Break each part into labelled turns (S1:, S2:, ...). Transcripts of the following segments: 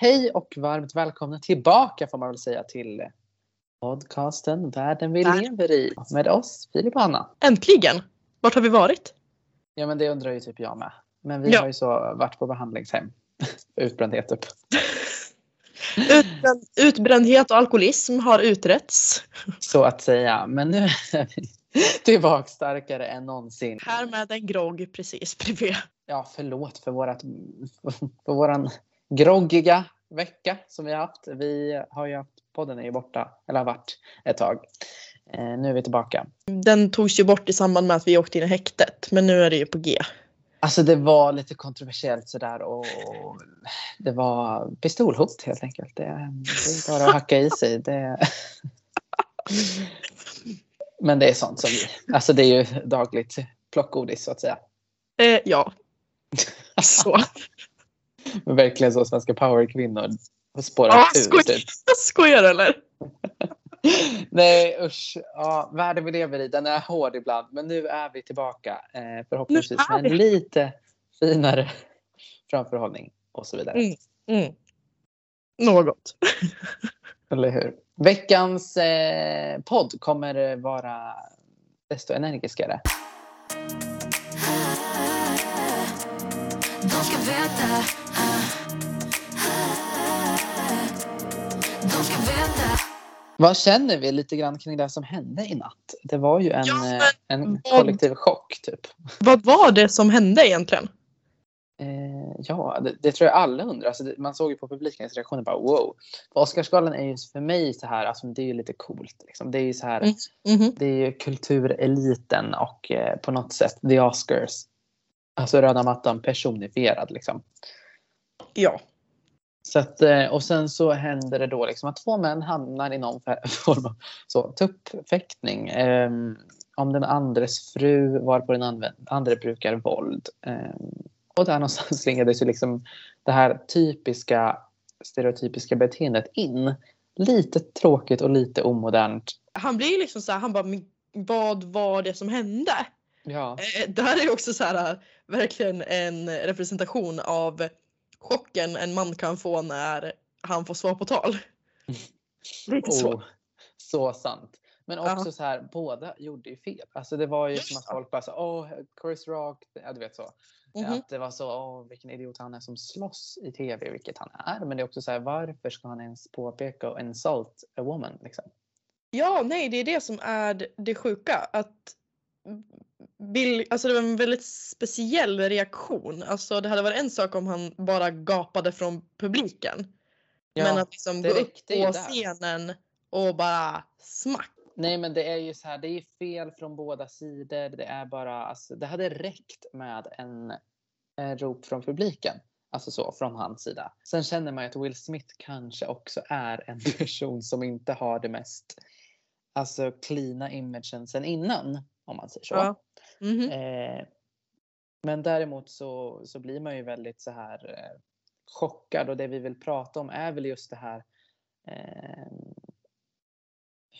S1: Hej och varmt välkomna tillbaka får man väl säga till podcasten Världen vi lever i. Med oss Filip och Anna.
S2: Äntligen! Vart har vi varit?
S1: Ja men det undrar ju typ jag med. Men vi
S2: Ja.
S1: har ju så varit på behandlingshem. Utbrändhet typ.
S2: Utbränd, utbrändhet och alkoholism har utretts.
S1: Så att säga. Men nu är vi tillbaka starkare än någonsin.
S2: Här med en grogg precis bredvid.
S1: Ja förlåt för vårat, för våran groggiga vecka som vi har haft. Vi har ju haft, podden är ju borta, eller har varit ett tag. Eh, nu är vi tillbaka.
S2: Den togs ju bort i samband med att vi åkte in i häktet men nu är det ju på G.
S1: Alltså det var lite kontroversiellt sådär och det var pistolhot helt enkelt. Det, det är bara att hacka i sig. Det... Men det är sånt som vi, alltså det är ju dagligt plockgodis så att säga.
S2: Eh, ja. Så.
S1: Verkligen så svenska powerkvinnor spårar
S2: Ja,
S1: ur.
S2: skoj.
S1: Typ.
S2: Skojar eller?
S1: Nej usch, ja, världen vi lever i den är hård ibland men nu är vi tillbaka eh, förhoppningsvis med en lite finare framförhållning och så vidare.
S2: Mm. Mm. Något.
S1: Eller hur? Veckans eh, podd kommer vara desto energiskare.
S3: De ska veta
S1: Vad känner vi lite grann kring det som hände i natt? Det var ju en,
S2: Ja, men
S1: eh, en
S2: vad-
S1: kollektiv chock typ.
S2: Vad var det som hände egentligen?
S1: Eh, ja, det, det tror jag alla undrar. Alltså, det, man såg ju på publikens reaktioner bara wow. För Oscarsgalan är ju för mig så här, alltså, det är ju lite coolt. Liksom. Det är ju så här,
S2: Mm. Mhm.
S1: det är ju kultureliten och eh, på något sätt the Oscars. Alltså röda mattan personifierad liksom.
S2: Ja.
S1: Så att, eh, och sen så händer det då liksom att två män hamnar i någon form av så, tuppfäktning. Eh, om den andres fru var på den andra, andra brukar våld. Eh, och där någonstans slingades ju liksom det här typiska stereotypiska beteendet in. Lite tråkigt och lite omodernt.
S2: Han blir ju liksom så här, han bara, "Men vad var det som hände?
S1: Ja,
S2: Eh, Det här är också så här, verkligen en representation av chocken en man kan få när han får svar på tal. Lite så.
S1: oh, så sant. Men också
S2: Ja.
S1: så här, båda gjorde ju fel. Alltså det var ju som att folk bara så, åh, Chris Rock, ja du vet så.
S2: Mhm.
S1: Att det var så, åh vilken idiot han är som slåss i tv, vilket han är. Men det är också så här, varför ska han ens påpeka och insult a woman? Liksom?
S2: Ja, nej, det är det som är det sjuka. Att Bill, alltså det var en väldigt speciell reaktion. Alltså det hade varit en sak om han bara gapade från publiken. Men att liksom gå upp på scenen och bara smack.
S1: Nej men det är ju så här, det är fel från båda sidor. Det är bara, alltså, det hade räckt med en, en rop från publiken. Alltså så, från hans sida. Sen känner man ju att Will Smith kanske också är en person som inte har det mest alltså cleana imagen sen innan. Om man säger så.
S2: Ja. Mhm.
S1: Eh, men däremot så, så blir man ju väldigt så här eh, chockad och det vi vill prata om är väl just det här eh,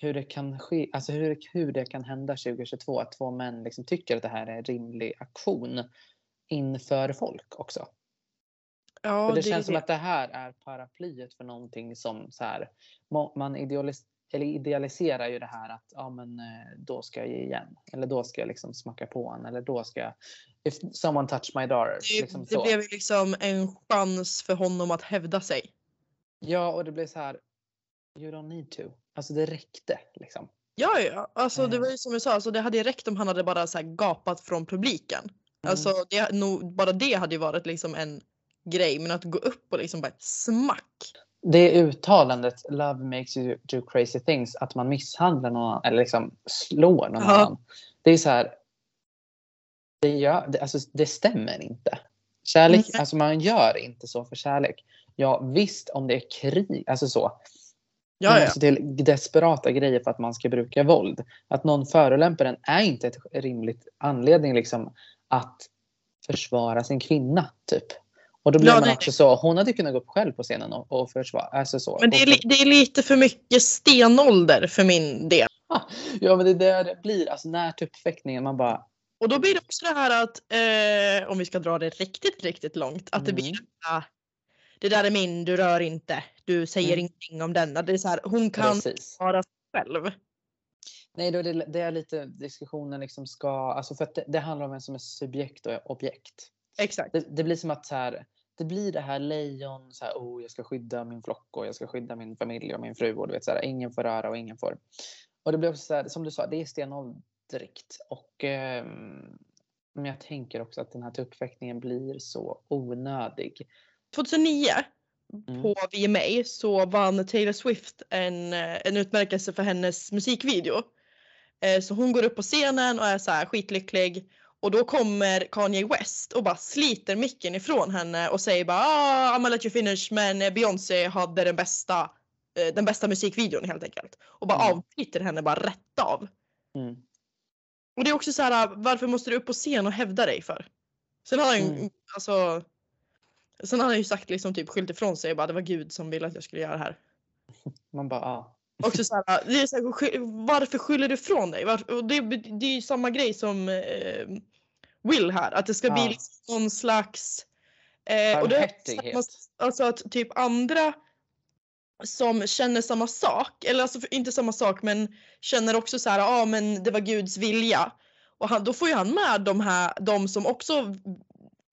S1: hur det kan ske, alltså hur, hur det kan hända 2022 att två män liksom tycker att det här är en rimlig aktion inför folk också.
S2: Ja,
S1: För det,
S2: är
S1: känns som att det här är paraplyet för någonting som så här, man eller idealiserar ju det här att ja, men, eh, då ska jag ge igen. Eller då ska jag liksom smacka på en. Eller då ska jag... If someone touch my daughter.
S2: det,
S1: liksom
S2: det blev ju liksom en chans för honom att hävda sig.
S1: Ja, och det blev så här. You don't need to. Alltså det räckte liksom.
S2: Ja, ja. Alltså, det
S1: Eh.
S2: var ju som jag sa, alltså, det hade räckt om han hade bara så gapat från publiken.
S1: Mm.
S2: Alltså, det, nog, bara det hade ju varit liksom en grej. Men att gå upp och liksom bara smack.
S1: Det uttalandet Love makes you do crazy things. Att man misshandlar någon annan, eller liksom slår någon
S2: Ja.
S1: annan. Det är så här. Det, gör, det, alltså, det stämmer inte. Kärlek,
S2: Nej.
S1: alltså man gör inte så för kärlek. Ja visst om det är krig, alltså så.
S2: Ja, ja.
S1: måste till desperata grejer för att man ska bruka våld. Att någon förolämpar en är inte ett rimligt anledning liksom att försvara sin kvinna typ. Och då blir
S2: Ja,
S1: man också så, hon hade kunnat gå upp själv på scenen och, och försvara. Alltså så.
S2: Men det är, li- det är lite för mycket stenålder för min del.
S1: Ja men det är där det blir, alltså när tuppfäktningen man bara
S2: Och då blir det också det här att, eh, om vi ska dra det riktigt, riktigt långt, att det blir
S1: Mm.
S2: ah, det där är min, du rör inte, du säger
S1: Mm.
S2: ingenting om denna. Det är så här, hon kan vara själv.
S1: Nej, då är det, det är lite diskussionen liksom ska, alltså för att det, det handlar om vem som är subjekt och objekt.
S2: Exakt.
S1: Det, det blir som att så här, det blir det här lejon, så här, oh, jag ska skydda min flock och jag ska skydda min familj och min fru och du vet så här, ingen får röra och ingen får. Och det blir också så här, som du sa, det är stenålderigt och ehm, men jag tänker också att den här tuppfäktningen blir så onödig.
S2: 2009
S1: Mm.
S2: på VMA så vann Taylor Swift en, eh, en utmärkelse för hennes musikvideo. Eh, Så hon går upp på scenen och är så här skitlycklig och då kommer Kanye West och bara sliter micken ifrån henne och säger bara ah, I'm gonna let you finish men Beyoncé hade den bästa, eh, den bästa musikvideon helt enkelt. Och bara
S1: Mm.
S2: avbryter henne bara rätt av.
S1: Mm.
S2: Och det är också så här varför måste du upp på scen och hävda dig för? Sen har han ju,
S1: Mm.
S2: alltså Sen har han ju sagt liksom typ skyllt ifrån sig och bara det var gud som ville att jag skulle göra det här.
S1: Man bara, ja.
S2: Också så här, det är så här, varför skyller du ifrån dig? Och det, det är ju samma grej som eh, Will här, att det ska bli
S1: Ja.
S2: liksom någon slags... Eh, och det alltså att typ andra som känner samma sak, eller alltså inte samma sak men känner också så här, ja ah, men det var Guds vilja. Och han, då får ju han med de här, de som också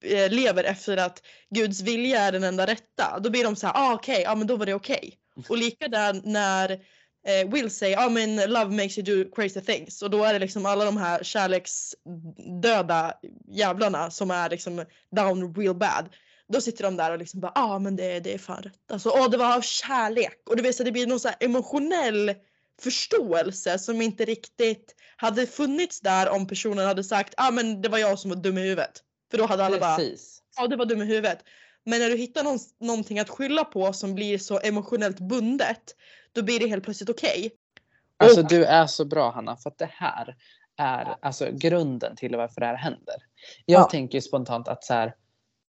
S2: eh, lever efter att Guds vilja är den enda rätta. Då blir de så här, ah okej, ja men då var det okej. Och likadant när eh, Will säger, ja men love makes you do crazy things. Och då är det liksom alla de här kärleksdöda jävlarna som är liksom down real bad. Då sitter de där och liksom bara, ja ah, men det, det är fan rätt. Alltså, åh det var av kärlek. Och du vet så det blir någon så emotionell förståelse som inte riktigt hade funnits där om personen hade sagt, ah, men det var jag som var dum i huvudet. För då hade alla bara,
S1: Precis.
S2: ja det var dum i huvudet. Men när du hittar någon, någonting att skylla på som blir så emotionellt bundet, då blir det helt plötsligt okej.
S1: Alltså
S2: Och-
S1: du är så bra Hanna för att det här är alltså grunden till varför det här händer. Jag
S2: Ja.
S1: tänker spontant att så här,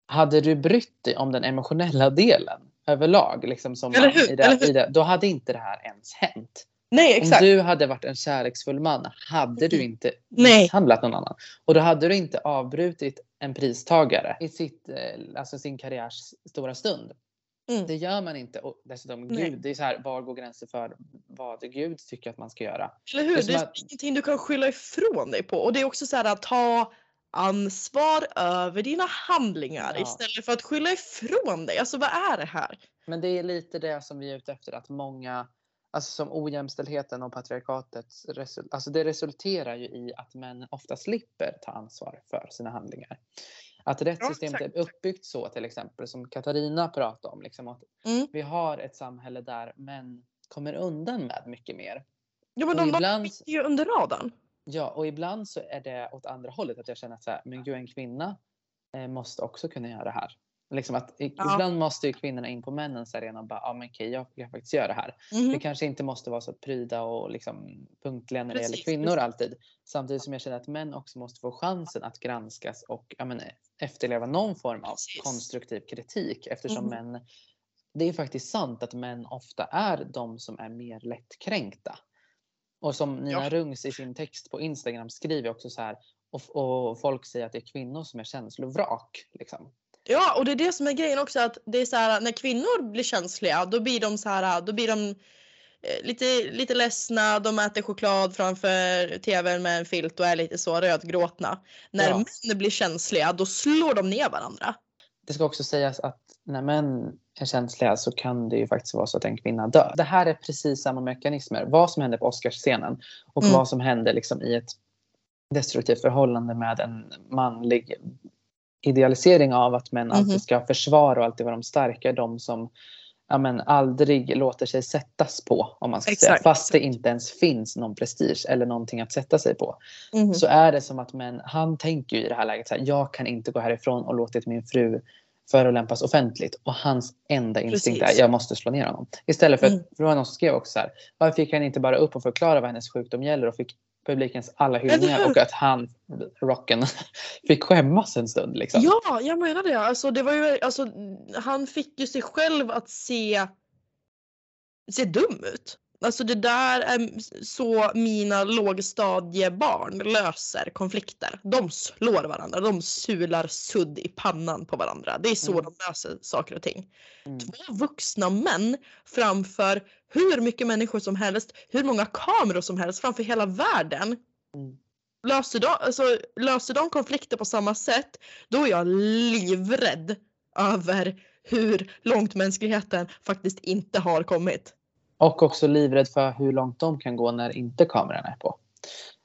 S1: hade du brytt dig om den emotionella delen överlag, liksom som man i det, i det, då hade inte det här ens hänt.
S2: Nej exakt.
S1: Om du hade varit en kärleksfull man hade du
S2: Mm.
S1: inte misshandlat någon annan. Och då hade du inte avbrutit en pristagare i sitt, eh, alltså sin karriärs stora stund.
S2: Mm.
S1: Det gör man inte. Och dessutom,
S2: Nej.
S1: Gud, det är så här, var går gränser för vad Gud tycker att man ska göra?
S2: Eller hur?
S1: Det är
S2: Det är
S1: att-
S2: ingenting du kan skylla ifrån dig på. Och det är också så här att ta ansvar över dina handlingar
S1: Ja.
S2: istället för att skylla ifrån dig. Alltså vad är det här?
S1: Men det är lite det som vi är ute efter, att många, alltså som ojämställdheten och patriarkatet, alltså det resulterar ju i att män ofta slipper ta ansvar för sina handlingar. Att rättssystemet är uppbyggt så till exempel, som Katarina pratade om, liksom att
S2: Mm.
S1: vi har ett samhälle där män kommer undan med mycket mer.
S2: Ja men
S1: Och
S2: de,
S1: ibland-
S2: ju under radarn.
S1: Ja, och ibland så är det åt andra hållet, att jag känner att så här, men gud, en kvinna eh, måste också kunna göra det här. Liksom att
S2: Ja.
S1: Ibland måste ju kvinnorna in på männens arena och bara, ja men okej, jag kan faktiskt göra det här.
S2: Mhm.
S1: Vi kanske inte måste vara så pryda och liksom punktliga när det gäller kvinnor
S2: precis.
S1: alltid. Samtidigt som jag känner att män också måste få chansen att granskas och ja, men, efterleva någon form av
S2: Precis.
S1: konstruktiv kritik eftersom
S2: Mhm.
S1: män, det är faktiskt sant att män ofta är de som är mer lättkränkta. Och som Nina
S2: Ja.
S1: Rungs i sin text på Instagram skriver också så här och, och folk säger att det är kvinnor som är känslovrak. Liksom.
S2: Ja och det är det som är grejen också att det är så här när kvinnor blir känsliga då blir de så här då blir de eh, lite, lite ledsna, de äter choklad framför tvn med en filt och är lite så rödgråtna. När
S1: Ja.
S2: män blir känsliga då slår de ner varandra.
S1: Det ska också sägas att när män är känsliga så kan det ju faktiskt vara så att en kvinna dör. Det här är precis samma mekanismer. Vad som händer på Oscarsscenen och
S2: Mm.
S1: vad som händer liksom i ett destruktivt förhållande med en manlig idealisering av att män
S2: Mhm.
S1: alltid ska försvara och alltid vara de starka, de som ja, men, aldrig låter sig sättas på om man ska säga.
S2: Exakt,
S1: Fast det inte ens finns någon prestige eller någonting att sätta sig på.
S2: Mhm.
S1: Så är det som att män, han tänker ju i det här läget så här, jag kan inte gå härifrån och låtit min fru förolämpas offentligt. Och hans enda instinkt
S2: Precis.
S1: är, jag måste slå ner honom. Istället för,
S2: Mm.
S1: för det var någon som skrev också så här, varför gick han inte bara upp och förklara vad hennes sjukdom gäller och fick publikens alla hyllningar och att han, rocken, fick skämmas en stund liksom.
S2: Ja, jag menar det. Alltså, det var ju, alltså, han fick ju sig själv att se, se dum ut. Alltså det där är så mina lågstadiebarn löser konflikter. De slår varandra, de sular sudd i pannan på varandra. Det är så
S1: Mm.
S2: de löser saker och ting.
S1: Mm.
S2: Två vuxna män framför hur mycket människor som helst, hur många kameror som helst framför hela världen.
S1: Mm.
S2: Löser de, alltså, löser de konflikter på samma sätt, då är jag livrädd över hur långt mänskligheten faktiskt inte har kommit.
S1: Och också livrädd för hur långt de kan gå när inte kameran är på.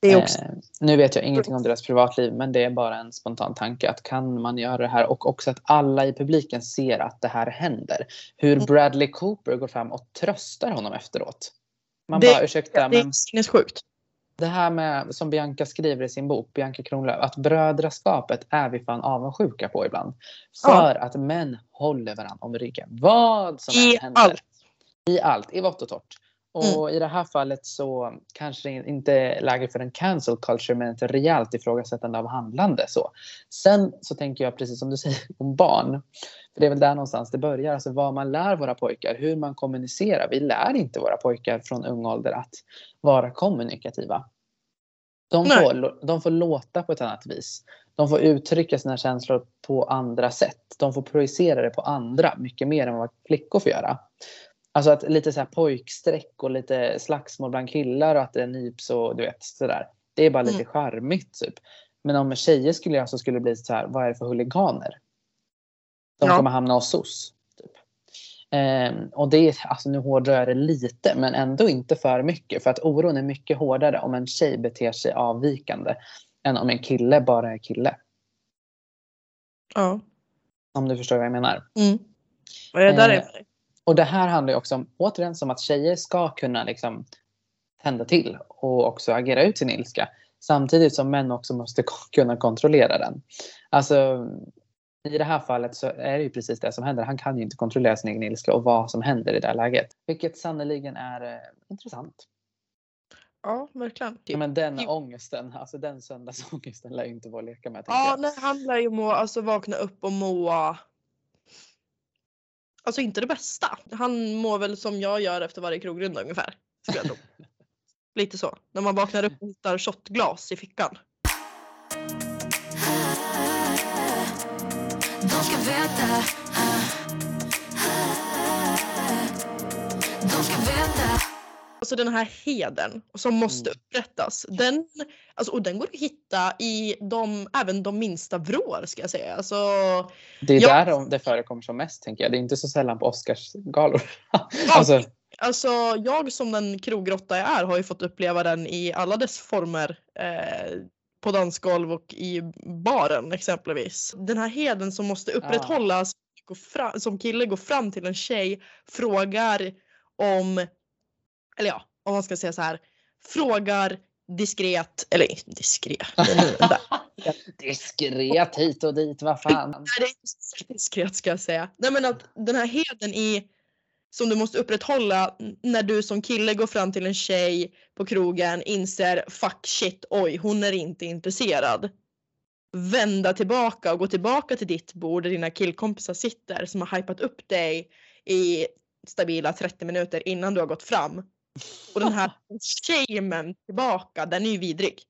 S2: Det är också
S1: Eh, nu vet jag ingenting om deras privatliv men det är bara en spontan tanke att kan man göra det här och också att alla i publiken ser att det här händer. Hur
S2: Mm.
S1: Bradley Cooper går fram och tröstar honom efteråt. Man
S2: Det-
S1: bara ursäkta
S2: det är
S1: men
S2: sinnessjukt.
S1: det här med som Bianca skriver i sin bok, Bianca Kronlöf, att brödraskapet är vi fan avundsjuka på ibland. För
S2: Ja.
S1: att män håller varandra om ryggen. Vad som
S2: I
S1: än händer.
S2: allt.
S1: I allt, i vått och torrt.
S2: Mm.
S1: Och i det här fallet så kanske det inte är läge för en cancel culture men ett rejält ifrågasättande av handlande. Så. Sen så tänker jag precis som du säger om barn. För det är väl där någonstans det börjar. Alltså vad man lär våra pojkar, hur man kommunicerar. Vi lär inte våra pojkar från ung ålder att vara kommunikativa. De
S2: Nej.
S1: får, de får låta på ett annat vis. De får uttrycka sina känslor på andra sätt. De får projicera det på andra mycket mer än vad flickor får göra. Alltså att lite så här pojkstreck och lite slagsmål bland killar och att det nyps och du vet sådär. Det är bara lite
S2: Mm.
S1: charmigt typ. Men om tjejer skulle göra så skulle det bli så här, vad är det för huliganer? De
S2: Ja.
S1: kommer hamna hos SOS. Typ. Ehm, och det är, alltså nu hårdrar jag det lite men ändå inte för mycket. För att oron är mycket hårdare om en tjej beter sig avvikande än om en kille bara är kille.
S2: Ja.
S1: Om du förstår vad jag menar.
S2: Mm. Och är där
S1: Eh,
S2: är jag.
S1: Och det här handlar ju också om, återigen som att tjejer ska kunna liksom tända till och också agera ut sin ilska. Samtidigt som män också måste kunna kontrollera den. Alltså i det här fallet så är det ju precis det som händer. Han kan ju inte kontrollera sin egen ilska och vad som händer i det här läget. Vilket sannoliken är eh, intressant.
S2: Ja, verkligen.
S1: Ja, men den ångesten, alltså den söndagsångesten lär ju inte vara att leka med.
S2: Ja, nej, han lär ju må, alltså vakna upp och må Alltså inte det bästa. Han mår väl som jag gör efter varje krogrunda ungefär. Skulle jag tro. Lite så. När man vaknar upp och hittar shotglas i fickan.
S3: De ska veta
S2: Alltså den här heden som måste
S1: Mm.
S2: upprättas. Den, alltså, och den går att hitta i de, även de minsta vrår ska jag säga. Alltså,
S1: Det är
S2: Ja.
S1: där de- det förekommer som mest tänker jag. Det är inte så sällan på Oscarsgalor. alltså,
S2: Alltså jag som den krogrotta jag är har ju fått uppleva den i alla dess former. Eh, på dansgolv och i baren exempelvis. Den här heden som måste upprätthållas. Fram, som kille går fram till en tjej, frågar om, eller ja, om man ska säga så här. Frågar diskret, eller diskret.
S1: diskret hit och dit, vad fan.
S2: Nej, det är inte diskret ska jag säga. Nej men att den här heden i som du måste upprätthålla när du som kille går fram till en tjej på krogen, inser fuck shit, oj hon är inte intresserad. Vända tillbaka och gå tillbaka till ditt bord där dina killkompisar sitter som har hypat upp dig i stabila 30 minuter innan du har gått fram. Och den här shamen tillbaka, den är ju vidrig.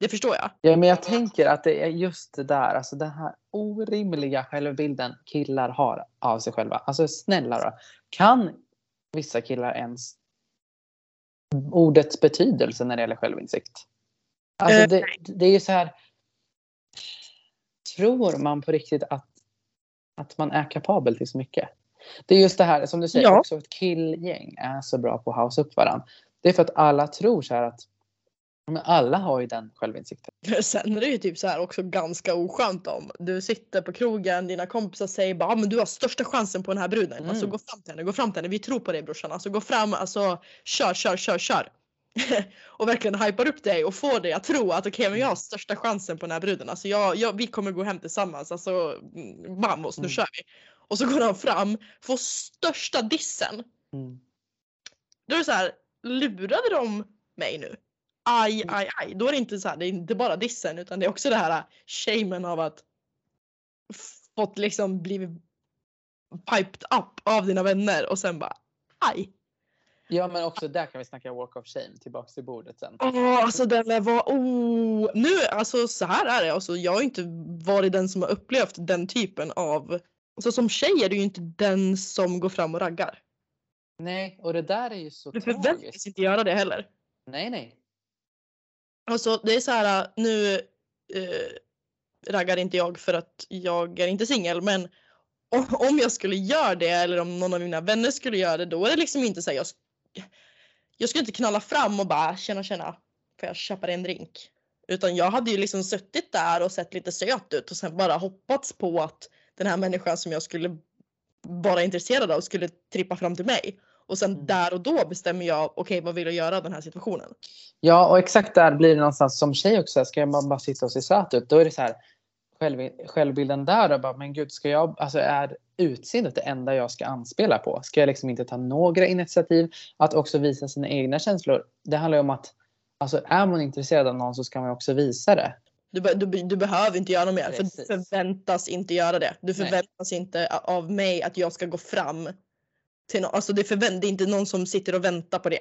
S2: Det förstår jag.
S1: Ja, men jag tänker att det är just det där, alltså den här orimliga självbilden killar har av sig själva. Alltså snälla då. Kan vissa killar ens ordets betydelse när det gäller självinsikt? Alltså
S2: Eh,
S1: det, det är ju så här. Tror man på riktigt att, att man är kapabel till så mycket? Det är just det här som du säger,
S2: Ja.
S1: också ett killgäng är så bra på att hausa upp varandra. Det är för att alla tror så här att men alla har ju den självinsikten.
S2: Sen är det ju typ så här också ganska oskönt om du sitter på krogen, dina kompisar säger bara ah, men du har största chansen på den här bruden.
S1: Mm.
S2: Alltså gå fram till henne, gå fram till henne, vi tror på dig brorsan. Alltså gå fram, alltså kör, kör, kör, kör. och verkligen hypar upp dig och får dig att tro att okej men jag har största chansen på den här bruden. Alltså jag, jag, vi kommer gå hem tillsammans, alltså mm, vamos nu
S1: Mm.
S2: kör vi. Och så går han fram, får största dissen.
S1: Mm.
S2: Då är det så här, lurade de mig nu? Aj,
S1: Mm.
S2: aj, aj. Då är det inte så här, det är inte bara dissen utan det är också det här shamen av att fått liksom blivit piped up av dina vänner och sen bara aj.
S1: Ja men också där kan vi snacka walk of shame tillbaks till bordet sen.
S2: Åh, alltså den var, oh. Nu, alltså så här är det. Alltså, jag har inte varit den som har upplevt den typen av, alltså som tjej är du ju inte den som går fram och raggar.
S1: Nej och det där är ju så
S2: Du förväntas inte göra det heller.
S1: Nej nej.
S2: Alltså det är så här nu eh, raggar inte jag för att jag är inte singel men om, om jag skulle göra det eller om någon av mina vänner skulle göra det då är det liksom inte så här, jag, jag skulle inte knalla fram och bara tjena tjena får jag köpa dig en drink? Utan jag hade ju liksom suttit där och sett lite söt ut och sen bara hoppats på att den här människan som jag skulle vara intresserad av skulle trippa fram till mig. Och sen
S1: Mm.
S2: där och då bestämmer jag okej vad vill jag göra i den här situationen.
S1: Ja och exakt där blir det någonstans som tjej också. Ska man bara sitta och se söt ut då är det så här själv, självbilden där och bara men gud ska jag, alltså är utseendet det enda jag ska anspela på? Ska jag liksom inte ta några initiativ? Att också visa sina egna känslor. Det handlar ju om att alltså är man intresserad av någon så ska man också visa det.
S2: Du, be- du, du behöver inte göra mer för du förväntas inte göra det. Du
S1: Nej.
S2: förväntas inte av mig att jag ska gå fram till någon. Alltså det, förvänt, det är inte någon som sitter och väntar på det.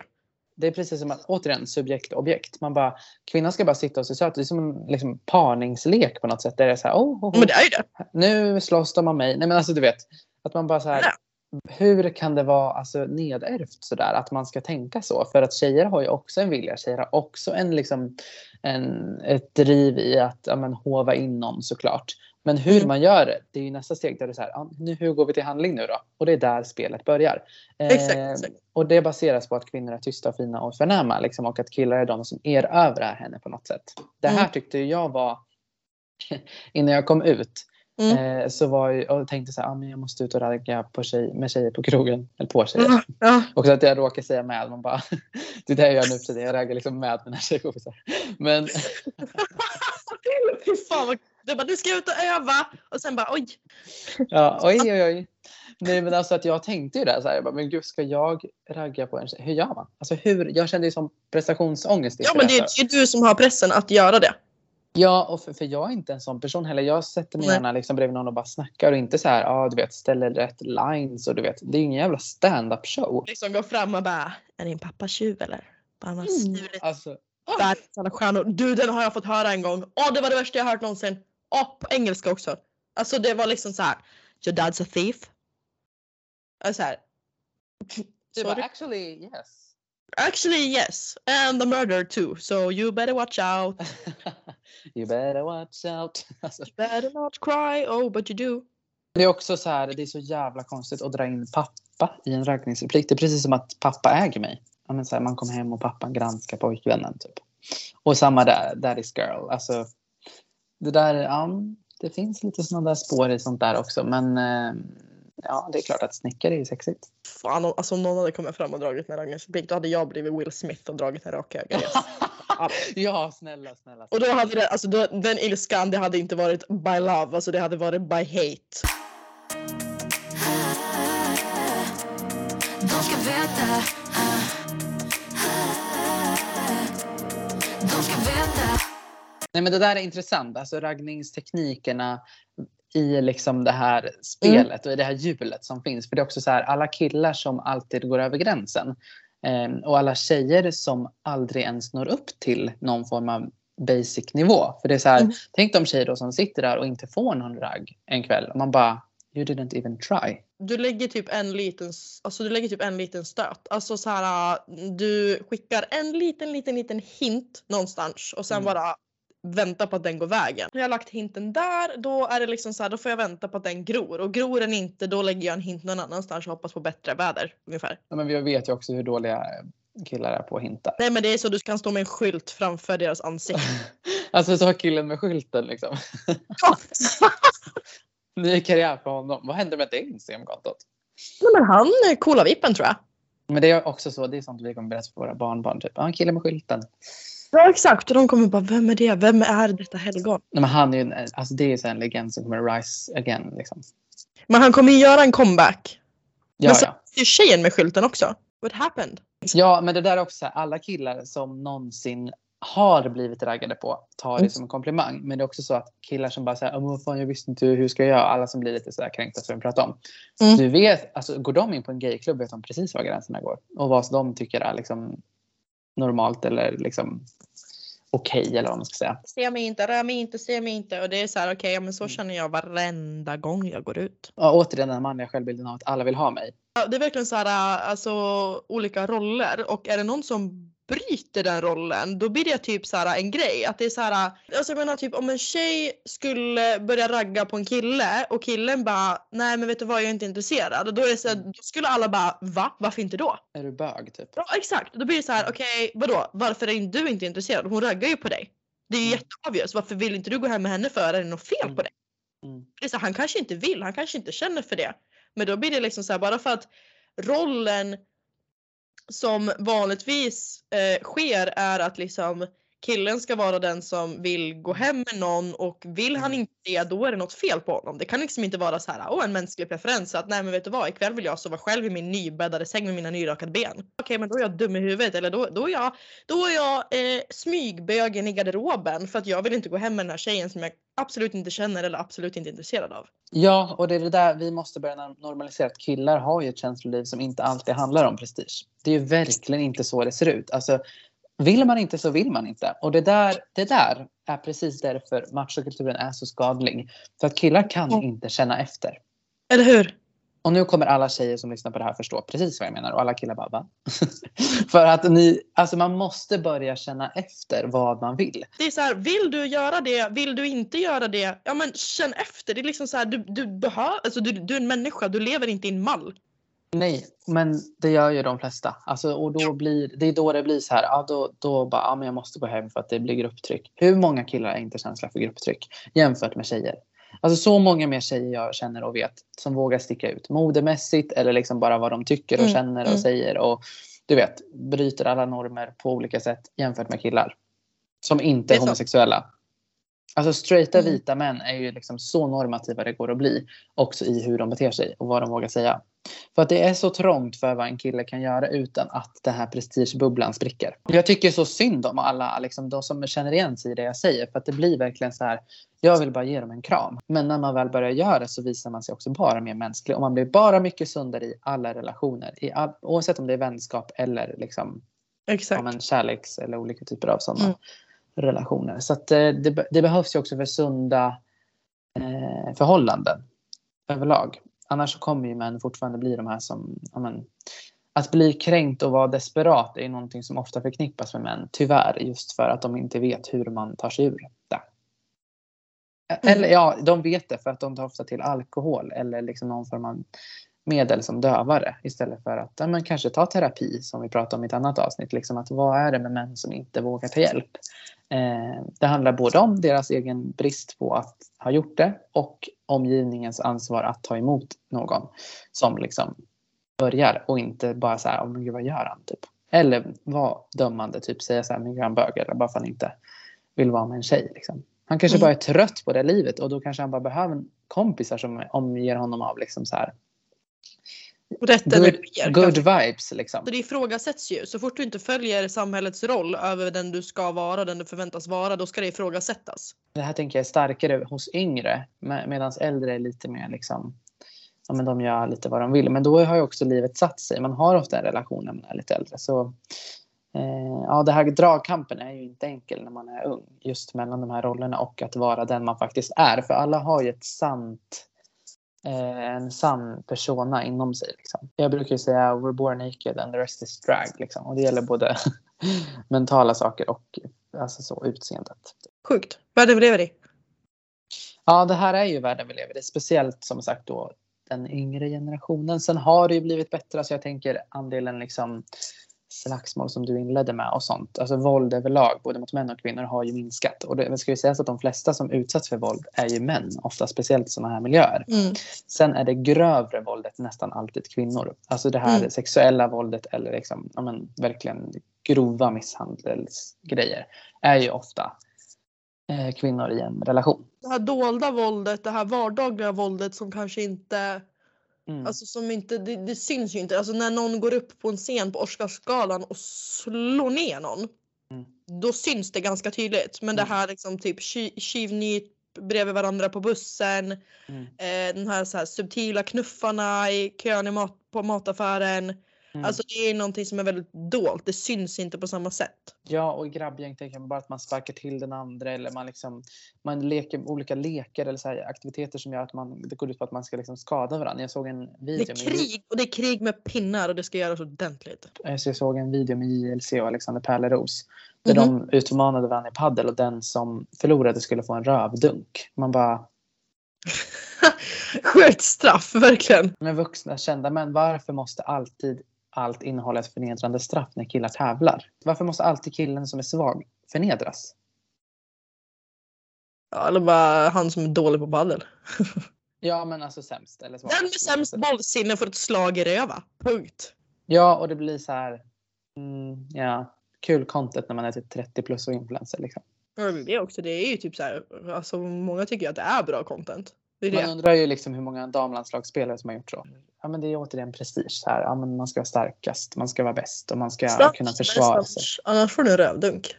S1: Det är precis som att, återigen, subjekt objekt. Man bara, kvinnan ska bara sitta och se söt. Det är som en liksom, parningslek på något sätt. Där det är så här, oh, oh, oh.
S2: Men det är ju det.
S1: nu slåss de om mig. Nej men alltså du vet. Att man bara så här. Hur kan det vara alltså, nedärvt sådär? Att man ska tänka så? För att tjejer har ju också en vilja. Tjejer har också en, liksom, en, ett driv i att ja, men, hova in någon såklart. Men hur
S2: Mm.
S1: man gör det, det är ju nästa steg. Där det är så här, nu, hur går vi till handling nu då? Och det är där spelet börjar.
S2: Exakt,
S1: Eh,
S2: exakt.
S1: och det baseras på att kvinnor är tysta, fina och förnäma. Liksom, och att killar är de som erövrar henne på något sätt. Det här
S2: Mm.
S1: tyckte jag var, innan jag kom ut,
S2: Mm.
S1: eh, så var jag och tänkte så här, ah, men jag måste ut och ragga på tjej, med tjejer på krogen. Eller på tjejer.
S2: Ja, ja.
S1: Och så att jag råkar säga med. Man bara, det är det jag gör nu för tiden. Jag raggar liksom med mina tjejkompisar. Men
S2: Fy fan vad du bara, du ska ut och öva och sen bara oj.
S1: ja, oj oj oj. Nej men alltså att jag tänkte ju det så här, jag bara, men gud ska jag ragga på en tjej? Hur gör man? Alltså hur? Jag kände ju som prestationsångest.
S2: Ja men det är ju du som har pressen att göra det.
S1: Ja, och för, för jag är inte en sån person heller. Jag sätter mig
S2: Nej.
S1: gärna liksom bredvid någon och bara snackar och inte så här, ja ah, du vet, ställer rätt lines och du vet, det är ju ingen jävla stand-up show.
S2: Liksom gå fram och bara, är din pappa tjuv eller? Han har stulit
S1: Alltså,
S2: världens alla stjärnor. Du den har jag fått höra en gång. Åh det var det värsta jag hört någonsin. Åh på engelska också. Alltså det var liksom så här. Your dad's a thief. Alltså här.
S1: var
S2: Sorry.
S1: actually yes.
S2: Actually yes. And the murder too. So you better watch out.
S1: you better watch out. Alltså,
S2: Better not cry. Oh but you do.
S1: det är också så här, det är så jävla konstigt att dra in pappa i en raggningsreplik. Det är precis som att pappa äger mig. Ja, men så här, man kommer hem och pappan granskar pojkvännen typ. Och samma där, daddy's girl. Alltså, det där, ja, det finns lite sådana där spår i sånt där också. Men eh, ja, det är klart att snickare är sexigt.
S2: Fan alltså om någon hade kommit fram och dragit en raggningsreplik då hade jag blivit Will Smith och dragit en rakhöger. Yes.
S1: Ja, snälla, snälla.
S2: Och då hade det, alltså då, den ilskan det hade inte varit by love, alltså det hade varit by hate.
S3: De ska veta De ska veta
S1: Nej, men det där är intressant. Alltså raggningsteknikerna i liksom det här spelet och i det här hjulet som finns. För det är också så här, alla killar som alltid går över gränsen och alla tjejer som aldrig ens når upp till någon form av basic nivå. För det är så här,
S2: Mm.
S1: tänk de tjejer då som sitter där och inte får någon ragg en kväll och man bara you didn't even try.
S2: Du lägger typ en liten, alltså du lägger typ en liten stöt. Alltså så här, du skickar en liten, liten, liten hint någonstans och sen
S1: Mm.
S2: bara vänta på att den går vägen. När jag har lagt hinten där, då är det liksom så här, då får jag vänta på att den gror. Och gror den inte, då lägger jag en hint någon annanstans och hoppas på bättre väder. Ungefär.
S1: Ja, men vi vet ju också hur dåliga killar är på att hinta.
S2: Nej men det är så du kan stå med en skylt framför deras ansikte.
S1: Alltså så har killen med skylten liksom. Ny karriär för honom. Vad händer med det Instagramkontot?
S2: Nej, men han är coola vippen tror jag.
S1: Men det är också så, det är sånt vi kommer berätta för våra barnbarn. Typ, en kille med skylten.
S2: Ja exakt och de kommer bara vem är det? Vem är detta helgon?
S1: Nej, men han är ju en, alltså det är ju så en legend som kommer rise again. Liksom.
S2: Men han kommer ju göra en comeback.
S1: Ja,
S2: Men så-
S1: ja.
S2: Det är tjejen med skylten också. What happened?
S1: ja, men det där är också så här, alla killar som någonsin har blivit raggade på tar det
S2: Mm.
S1: som en komplimang. Men det är också så att killar som bara säger men vad fan, jag visste inte hur ska jag göra. Alla som blir lite sådär kränkta som vi pratar om.
S2: Mm.
S1: Du vet, alltså, går de in på en gayklubb vet de precis var gränserna går. Och vad de tycker är liksom normalt eller liksom okej eller vad man ska säga.
S2: Se mig inte, rör mig inte, se mig inte. Och det är så här, okej, ja, men så känner jag varenda gång jag går ut.
S1: Och återigen den här manliga självbilden av att alla vill ha mig.
S2: Ja, Det är verkligen så här, alltså olika roller och är det någon som bryter den rollen då blir det typ så här en grej. Att det är så här, alltså jag menar typ om en tjej skulle börja ragga på en kille och killen bara nej men vet du vad jag är inte intresserad. Då, är så här, då skulle alla bara va? Varför inte då?
S1: Är du bög typ?
S2: Ja exakt, då blir det så här okej vadå varför är du inte intresserad? Hon raggar ju på dig. Det är ju
S1: Mm.
S2: jätteobvious. Varför vill inte du gå hem med henne för? Är det något fel på dig?
S1: Mm.
S2: Det är så, här, han kanske inte vill, han kanske inte känner för det. Men då blir det liksom så här, bara för att rollen som vanligtvis eh, sker är att liksom killen ska vara den som vill gå hem med någon och vill han
S1: Mm.
S2: inte det då är det något fel på honom. Det kan liksom inte vara så här, åh en mänsklig preferens att nej men vet du vad ikväll vill jag sova själv i min nybäddade säng med mina nyrakade ben. Okej men då är jag dum i huvudet eller då, då är jag, då är jag eh, smygbögen i garderoben för att jag vill inte gå hem med den här tjejen som jag absolut inte känner eller absolut inte är intresserad av.
S1: Ja, och det är det där vi måste börja normalisera. Att killar har ju ett känsloliv som inte alltid handlar om prestige. Det är ju verkligen inte så det ser ut. Alltså, vill man inte så vill man inte. Och det där, det där är precis därför machokulturen är så skadlig. För att killar kan
S2: Mm.
S1: inte känna efter.
S2: Eller hur?
S1: Och nu kommer alla tjejer som lyssnar på det här förstå precis vad jag menar och alla killar bara va? För att ni, alltså man måste börja känna efter vad man vill.
S2: Det är så här, vill du göra det? Vill du inte göra det? Ja men känn efter. Det är liksom så här, du, du behöver, alltså du, du är en människa, du lever inte i en mall.
S1: Nej, men det gör ju de flesta. Alltså, och då blir, det är då det blir så här. Ja, då, då bara, ja, men jag måste gå hem för att det blir grupptryck. Hur många killar är inte känsliga för grupptryck jämfört med tjejer? Alltså så många mer tjejer jag känner och vet som vågar sticka ut modemässigt eller liksom bara vad de tycker och
S2: Mm,
S1: känner och
S2: mm.
S1: säger och du vet bryter alla normer på olika sätt jämfört med killar som inte är homosexuella. Alltså straighta
S2: Mm.
S1: vita män är ju liksom så normativa det går att bli också i hur de beter sig och vad de vågar säga. För att det är så trångt för vad en kille kan göra utan att den här prestigebubblan spricker. Jag tycker så synd om alla liksom, de som känner igen sig i det jag säger. För att det blir verkligen så här. Jag vill bara ge dem en kram. Men när man väl börjar göra det så visar man sig också bara mer mänsklig. Och man blir bara mycket sundare i alla relationer. I all, oavsett om det är vänskap eller liksom,
S2: Exakt.
S1: ja, kärleks eller olika typer av sådana
S2: Mm.
S1: relationer. Så att, eh, det, det behövs ju också för sunda eh, förhållanden överlag. Annars så kommer ju män fortfarande bli de här som, ja, men, att bli kränkt och vara desperat är ju någonting som ofta förknippas med män, tyvärr, just för att de inte vet hur man tar sig ur det.
S2: Mm.
S1: Eller ja, de vet det för att de tar ofta till alkohol eller liksom någon form av medel som dövare istället för att ja, men kanske ta terapi som vi pratade om i ett annat avsnitt. Liksom att vad är det med män som inte vågar ta hjälp? Eh, det handlar både om deras egen brist på att ha gjort det och omgivningens ansvar att ta emot någon som liksom börjar och inte bara så här, oh, men gud, vad gör han? Typ. Eller vara dömande, typ säga så här, men gud, han bög eller bara för att han inte vill vara med en tjej. Liksom. Han kanske
S2: Mm.
S1: bara är trött på det livet och då kanske han bara behöver kompisar som omger honom av liksom så här,
S2: Rätt
S1: good,
S2: energier.
S1: good vibes. Liksom.
S2: Så det ifrågasätts ju. Så fort du inte följer samhällets roll över den du ska vara, den du förväntas vara, då ska det ifrågasättas.
S1: Det här tänker jag är starkare hos yngre med, medan äldre är lite mer liksom ja, men de gör lite vad de vill. Men då har ju också livet satt sig. Man har ofta en relation när man är lite äldre. Så eh, ja, det här dragkampen är ju inte enkel när man är ung. Just mellan de här rollerna och att vara den man faktiskt är. För alla har ju ett sant en sann persona inom sig. Liksom. Jag brukar säga we're born naked and the rest is drag. Liksom. Och det gäller både mentala saker och alltså så, utseendet.
S2: Sjukt. Världen vi lever i.
S1: Ja, det här är ju världen vi lever i. Speciellt som sagt då den yngre generationen. Sen har det ju blivit bättre. Så jag tänker andelen liksom slagsmål som du inledde med och sånt. Alltså våld överlag, både mot män och kvinnor, har ju minskat. Och det ska ju sägas att de flesta som utsätts för våld är ju män. Ofta speciellt i sådana här miljöer.
S2: Mm.
S1: Sen är det grövre våldet nästan alltid kvinnor. Alltså det här
S2: Mm.
S1: sexuella våldet eller liksom, ja, men, verkligen grova misshandelsgrejer är ju ofta eh, kvinnor i en relation.
S2: Det här dolda våldet, det här vardagliga våldet som kanske inte,
S1: Mm.
S2: alltså som inte, det, det syns ju inte. Alltså när någon går upp på en scen på Oscarsgalan och slår ner någon. då syns det ganska tydligt. Men det
S1: Mm.
S2: här liksom typ tjuvnyp bredvid varandra på bussen.
S1: Mm.
S2: Eh, den här, så här subtila knuffarna i kön i mat, på mataffären.
S1: Mm.
S2: Alltså det är någonting som är väldigt dolt. Det syns inte på samma sätt.
S1: Ja, och i grabbgäng tänker man bara att man sparkar till den andra eller man, liksom, man leker olika lekar eller så här aktiviteter som gör att man, det går ut på att man ska liksom skada varandra. Jag såg en
S2: Det
S1: video,
S2: är
S1: med,
S2: krig och det är krig med pinnar och det ska göras ordentligt.
S1: eh, så jag såg en video med JLC och Alexander Pärleros där
S2: Mhm.
S1: de utmanade varandra i paddel och den som förlorade skulle få en rövdunk. Man bara,
S2: Sjukt straff, verkligen.
S1: men vuxna kända män, varför måste alltid allt innehålla ett förnedrande straff när killar tävlar? Varför måste alltid killen som är svag förnedras?
S2: Ja, eller bara han som är dålig på padel.
S1: Ja, men alltså sämst. Eller
S2: Den med sämst bollsinne får ett slag i röva. Punkt.
S1: Ja, och det blir så här. Mm, ja, kul content när man är typ 30 plus och influencer. Liksom.
S2: Ja, det är det också. Det är ju typ så här, alltså många tycker ju att det är bra content. Det är
S1: Man
S2: det.
S1: undrar ju liksom hur många damlandslagsspelare som har gjort så. Ja, men det är återigen prestige. Här. Ja, men man ska vara starkast, man ska vara bäst och man ska
S2: Stans,
S1: kunna försvara sig.
S2: Annars får du en rövdunk.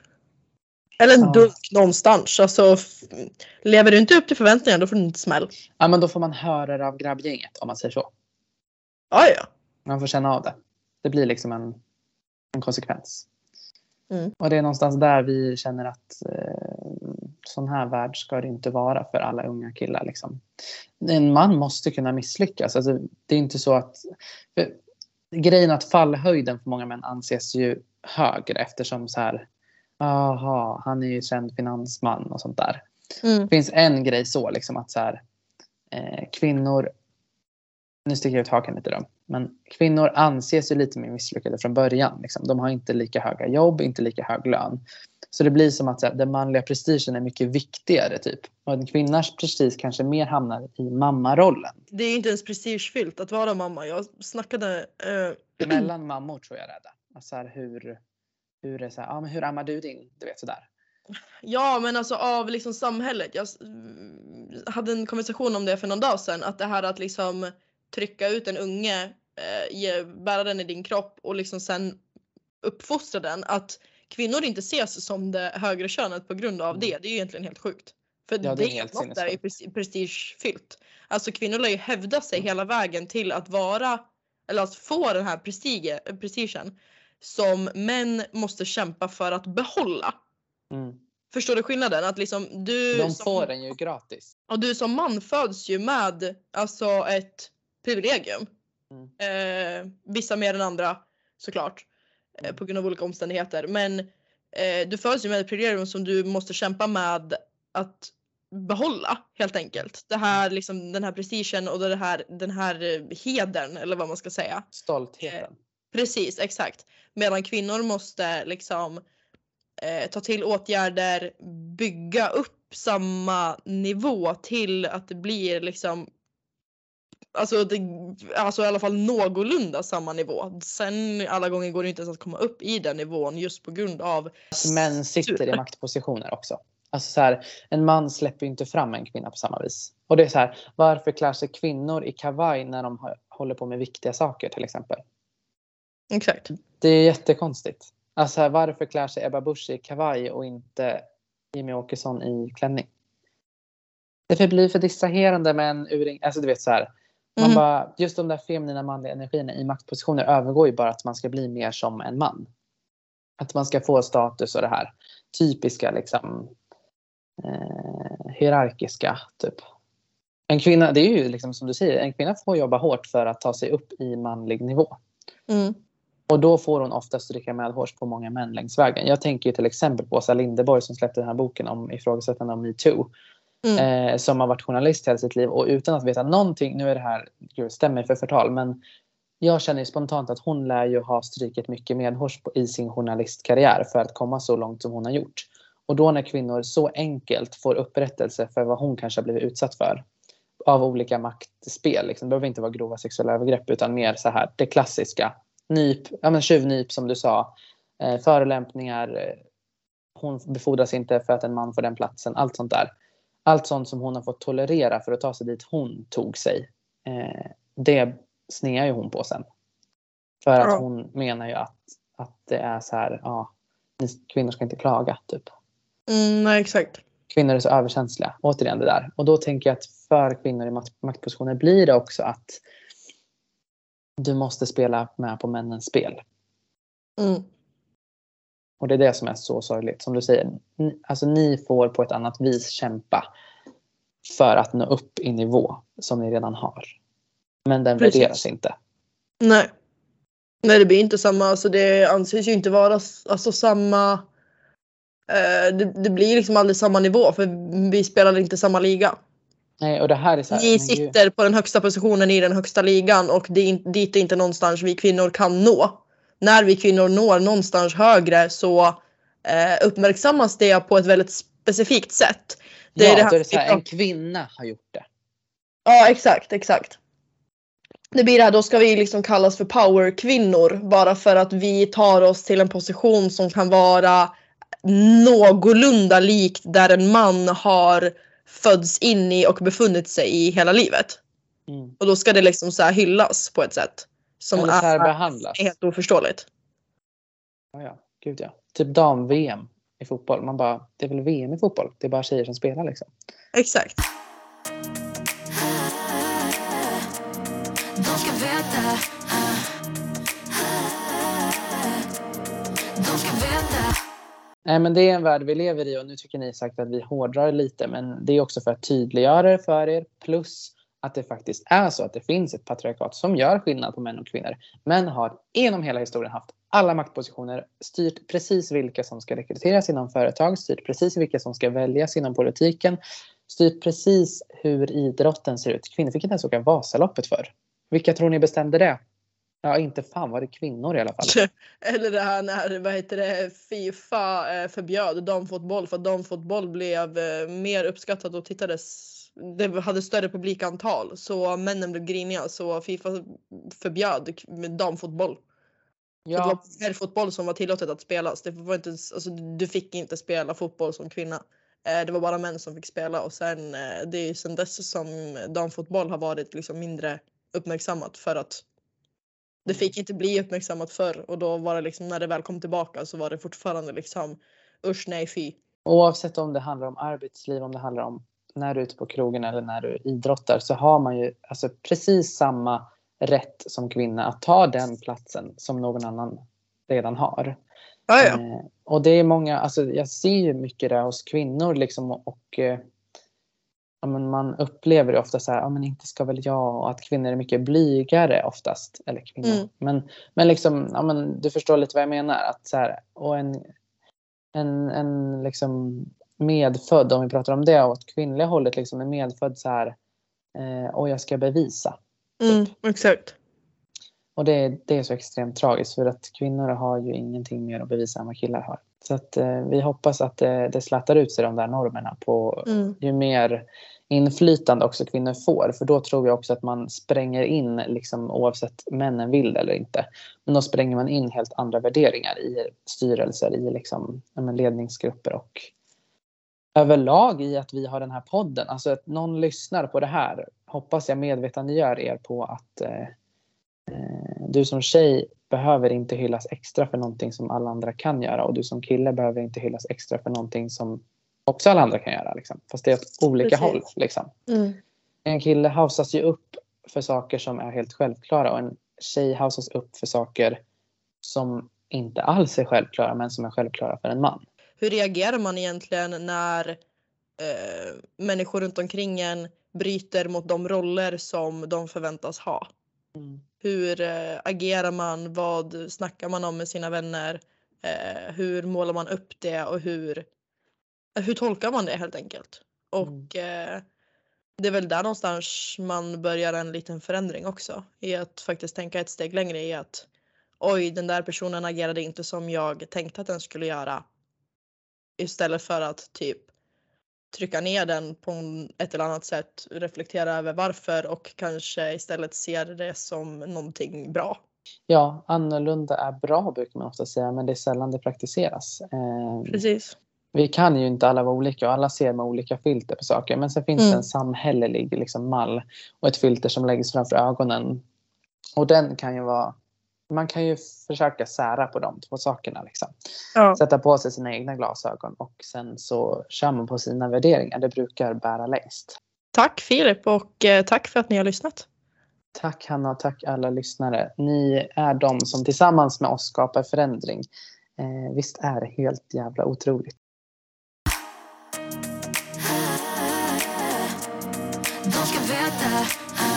S2: Eller en
S1: Ja.
S2: dunk någonstans. Alltså, lever du inte upp till förväntningarna då får du inte smäll.
S1: Ja, men då får man höra det av grabbgänget om man säger så.
S2: Ja, ja.
S1: Man får känna av det. Det blir liksom en, en konsekvens.
S2: Mm.
S1: Och det är någonstans där vi känner att eh, sån här värld ska det inte vara för alla unga killar. Liksom. En man måste kunna misslyckas. Alltså, det är inte så att... Grejen att fallhöjden för många män anses ju högre eftersom så här, aha, han är ju känd finansman och sånt där.
S2: Mm.
S1: Det finns en grej så liksom att så här, eh, kvinnor, nu sticker jag ut hakan lite då, men kvinnor anses ju lite mer misslyckade från början. Liksom. De har inte lika höga jobb, inte lika hög lön. Så det blir som att här, den manliga prestigen är mycket viktigare typ. Och en kvinnas prestige kanske mer hamnar i mammarollen.
S2: Det är inte ens prestigefyllt att vara mamma. Jag snackade eh,
S1: Mellan mammor tror jag det är det. Alltså här, hur, hur, är så här, ja, men hur ammar du din? Du vet sådär.
S2: Ja men alltså av liksom samhället. Jag mm, hade en konversation om det för någon dag sedan. Att det här att liksom trycka ut en unge, eh, ge, bära den i din kropp och liksom sen uppfostra den. Att kvinnor inte ses som det högre könet på grund av
S1: Mm.
S2: det. Det är ju egentligen helt sjukt. För
S1: Ja, det är helt
S2: något där är prestigefyllt. Alltså kvinnor lär ju hävda sig hela vägen till att vara eller att få den här prestige, prestigen som män måste kämpa för att behålla.
S1: Mm.
S2: Förstår du skillnaden? Att liksom du,
S1: De
S2: som,
S1: får den ju gratis.
S2: och du som man föds ju med alltså ett privilegium.
S1: Mm.
S2: Eh, vissa mer än andra såklart. Eh,
S1: Mm.
S2: på grund av olika omständigheter. Men eh, du föds ju med ett privilegium som du måste kämpa med att behålla helt enkelt. Det här, liksom, den här prestigen och det här, den här eh, hedern eller vad man ska säga.
S1: Stoltheten.
S2: Precis, exakt. Medan kvinnor måste liksom eh, ta till åtgärder, bygga upp samma nivå till att det blir liksom Alltså, det, alltså i alla fall någorlunda samma nivå. Sen alla gånger går det inte ens att komma upp i den nivån just på grund av
S1: Att män sitter i maktpositioner också. Alltså så här, en man släpper ju inte fram en kvinna på samma vis. Och det är så här, varför klär sig kvinnor i kavaj när de håller på med viktiga saker till exempel?
S2: Exakt.
S1: Det är jättekonstigt. Alltså här, varför klär sig Ebba Busch i kavaj och inte Jimmy Åkesson i klänning? Det blir för distraherande med en uring. Alltså du vet så här. Man
S2: Mhm.
S1: bara, just de där feminina manliga energierna i maktpositioner övergår ju bara att man ska bli mer som en man. Att man ska få status och det här typiska liksom eh, hierarkiska typ. En kvinna, det är ju liksom som du säger, en kvinna får jobba hårt för att ta sig upp i manlig nivå.
S2: Mm.
S1: Och då får hon ofta stryka medhårs på många män längs vägen. Jag tänker ju till exempel på Åsa Linderborg som släppte den här boken om ifrågasättande av metoo.
S2: Mm.
S1: Eh, som har varit journalist hela sitt liv och utan att veta någonting, nu är det här, gud stämmer för förtal, men jag känner ju spontant att hon lär ju ha strykit mycket medhårs i sin journalistkarriär för att komma så långt som hon har gjort. Och då när kvinnor så enkelt får upprättelse för vad hon kanske har blivit utsatt för av olika maktspel, liksom, det behöver inte vara grova sexuella övergrepp utan mer så här det klassiska, nyp, ja men tjuvnyp som du sa, eh, förolämpningar, eh, hon befordras inte för att en man får den platsen, allt sånt där. Allt sånt som hon har fått tolerera för att ta sig dit hon tog sig. Eh, det snear ju hon på sen. För att
S2: Ja.
S1: hon menar ju att, att det är så här, ja, kvinnor ska inte klaga. Typ.
S2: Mm, nej, exakt.
S1: Kvinnor är så överkänsliga. Återigen det där. Och då tänker jag att för kvinnor i makt- maktpositioner blir det också att du måste spela med på männens spel.
S2: Mm.
S1: Och det är det som är så sorgligt. Som du säger, ni, alltså ni får på ett annat vis kämpa för att nå upp i nivå som ni redan har. Men den
S2: Precis.
S1: värderas inte.
S2: Nej. Nej, det blir inte samma. Alltså det anses ju inte vara alltså samma. Eh, det, det blir liksom aldrig samma nivå för vi spelar inte samma liga.
S1: Nej, och det här är så här,
S2: Ni sitter på den högsta positionen i den högsta ligan och det är in, dit är inte någonstans vi kvinnor kan nå. När vi kvinnor når någonstans högre så eh, uppmärksammas det på ett väldigt specifikt sätt. Det
S1: ja,
S2: är det här
S1: då är det så här, en kvinna har gjort det.
S2: Ja exakt, exakt. Det blir det här, då ska vi liksom kallas för powerkvinnor bara för att vi tar oss till en position som kan vara någorlunda likt där en man har fötts in i och befunnit sig i hela livet.
S1: Mm.
S2: Och då ska det liksom så hyllas på ett sätt som
S1: Eller
S2: är helt oförståeligt.
S1: Ja, ja. Gud ja. Typ dam-VM i fotboll. Man bara, det är väl VM i fotboll? Det är bara tjejer som spelar liksom.
S2: Exakt.
S3: De ska veta De ska veta
S1: Nej, men det är en värld vi lever i och nu tycker ni sagt att vi hårdrar lite men det är också för att tydliggöra det för er plus att det faktiskt är så att det finns ett patriarkat som gör skillnad på män och kvinnor. Män har genom hela historien haft alla maktpositioner, styrt precis vilka som ska rekryteras inom företag, styrt precis vilka som ska väljas inom politiken, styrt precis hur idrotten ser ut. Kvinnor fick inte ens åka Vasaloppet för. Vilka tror ni bestämde det? Ja, inte fan var det kvinnor i alla fall.
S2: Eller det här när vad heter det, Fifa eh, förbjöd damfotboll för att damfotboll blev eh, mer uppskattat och tittades. Det hade större publikantal så männen blev griniga så Fifa förbjöd damfotboll. Det var
S1: Ja,
S2: herrfotboll som var tillåtet att spelas. Det var inte, alltså, du fick inte spela fotboll som kvinna. Eh, Det var bara män som fick spela och sen eh, det är ju sen dess som damfotboll har varit liksom mindre uppmärksammat för att det fick inte bli uppmärksammat förr och då var det liksom när det väl kom tillbaka så var det fortfarande liksom usch nej fy.
S1: Oavsett om det handlar om arbetsliv, om det handlar om när du är ute på krogen eller när du idrottar så har man ju alltså precis samma rätt som kvinna att ta den platsen som någon annan redan har.
S2: Ja, ja.
S1: Eh, och det är många, alltså jag ser ju mycket det hos kvinnor liksom och, och eh, ja, men man upplever ofta så här, ja men inte ska väl jag och att kvinnor är mycket blygare oftast. Eller kvinnor.
S2: Mm.
S1: Men, men liksom, ja men du förstår lite vad jag menar. Att så här, och en, en, en liksom medfödd, om vi pratar om det åt kvinnliga hållet, liksom en medfödd så här, eh, och jag ska bevisa.
S2: Mm, exakt.
S1: Och det, det är så extremt tragiskt för att kvinnor har ju ingenting mer att bevisa än vad killar har. Så att eh, vi hoppas att det, det slätar ut sig de där normerna på
S2: Mm.
S1: ju mer inflytande också kvinnor får. För då tror jag också att man spränger in, liksom, oavsett männen vill eller inte, men då spränger man in helt andra värderingar i styrelser, i liksom, ledningsgrupper och överlag i att vi har den här podden. Alltså att någon lyssnar på det här hoppas jag medvetandegör er på att eh, eh, du som tjej behöver inte hyllas extra för någonting som alla andra kan göra och du som kille behöver inte hyllas extra för någonting som också alla andra kan göra. Liksom. Fast det är åt olika
S2: Precis.
S1: håll. Liksom.
S2: Mm.
S1: En kille hausas ju upp för saker som är helt självklara och en tjej hausas upp för saker som inte alls är självklara men som är självklara för en man.
S2: Hur reagerar man egentligen när eh, människor runt omkring en bryter mot de roller som de förväntas ha? Hur eh, agerar man? Vad snackar man om med sina vänner? Eh, hur målar man upp det och hur, eh, hur tolkar man det helt enkelt? Och eh, det är väl där någonstans man börjar en liten förändring också i att faktiskt tänka ett steg längre i att oj, den där personen agerade inte som jag tänkte att den skulle göra. Istället för att typ trycka ner den på ett eller annat sätt, reflektera över varför och kanske istället se det som någonting bra.
S1: Ja, annorlunda är bra brukar man ofta säga men det är sällan det praktiseras. Eh,
S2: Precis.
S1: vi kan ju inte alla vara olika och alla ser med olika filter på saker. Men sen finns
S2: Mm.
S1: det en samhällelig liksom, mall och ett filter som läggs framför ögonen. Och den kan ju vara man kan ju försöka sära på de två sakerna. Liksom.
S2: Ja.
S1: Sätta på sig sina egna glasögon och sen så kör man på sina värderingar. Det brukar bära längst.
S2: Tack Filip och eh, tack för att ni har lyssnat.
S1: Tack Hanna och tack alla lyssnare. Ni är de som tillsammans med oss skapar förändring. Eh, visst är det helt jävla otroligt.
S3: De ska veta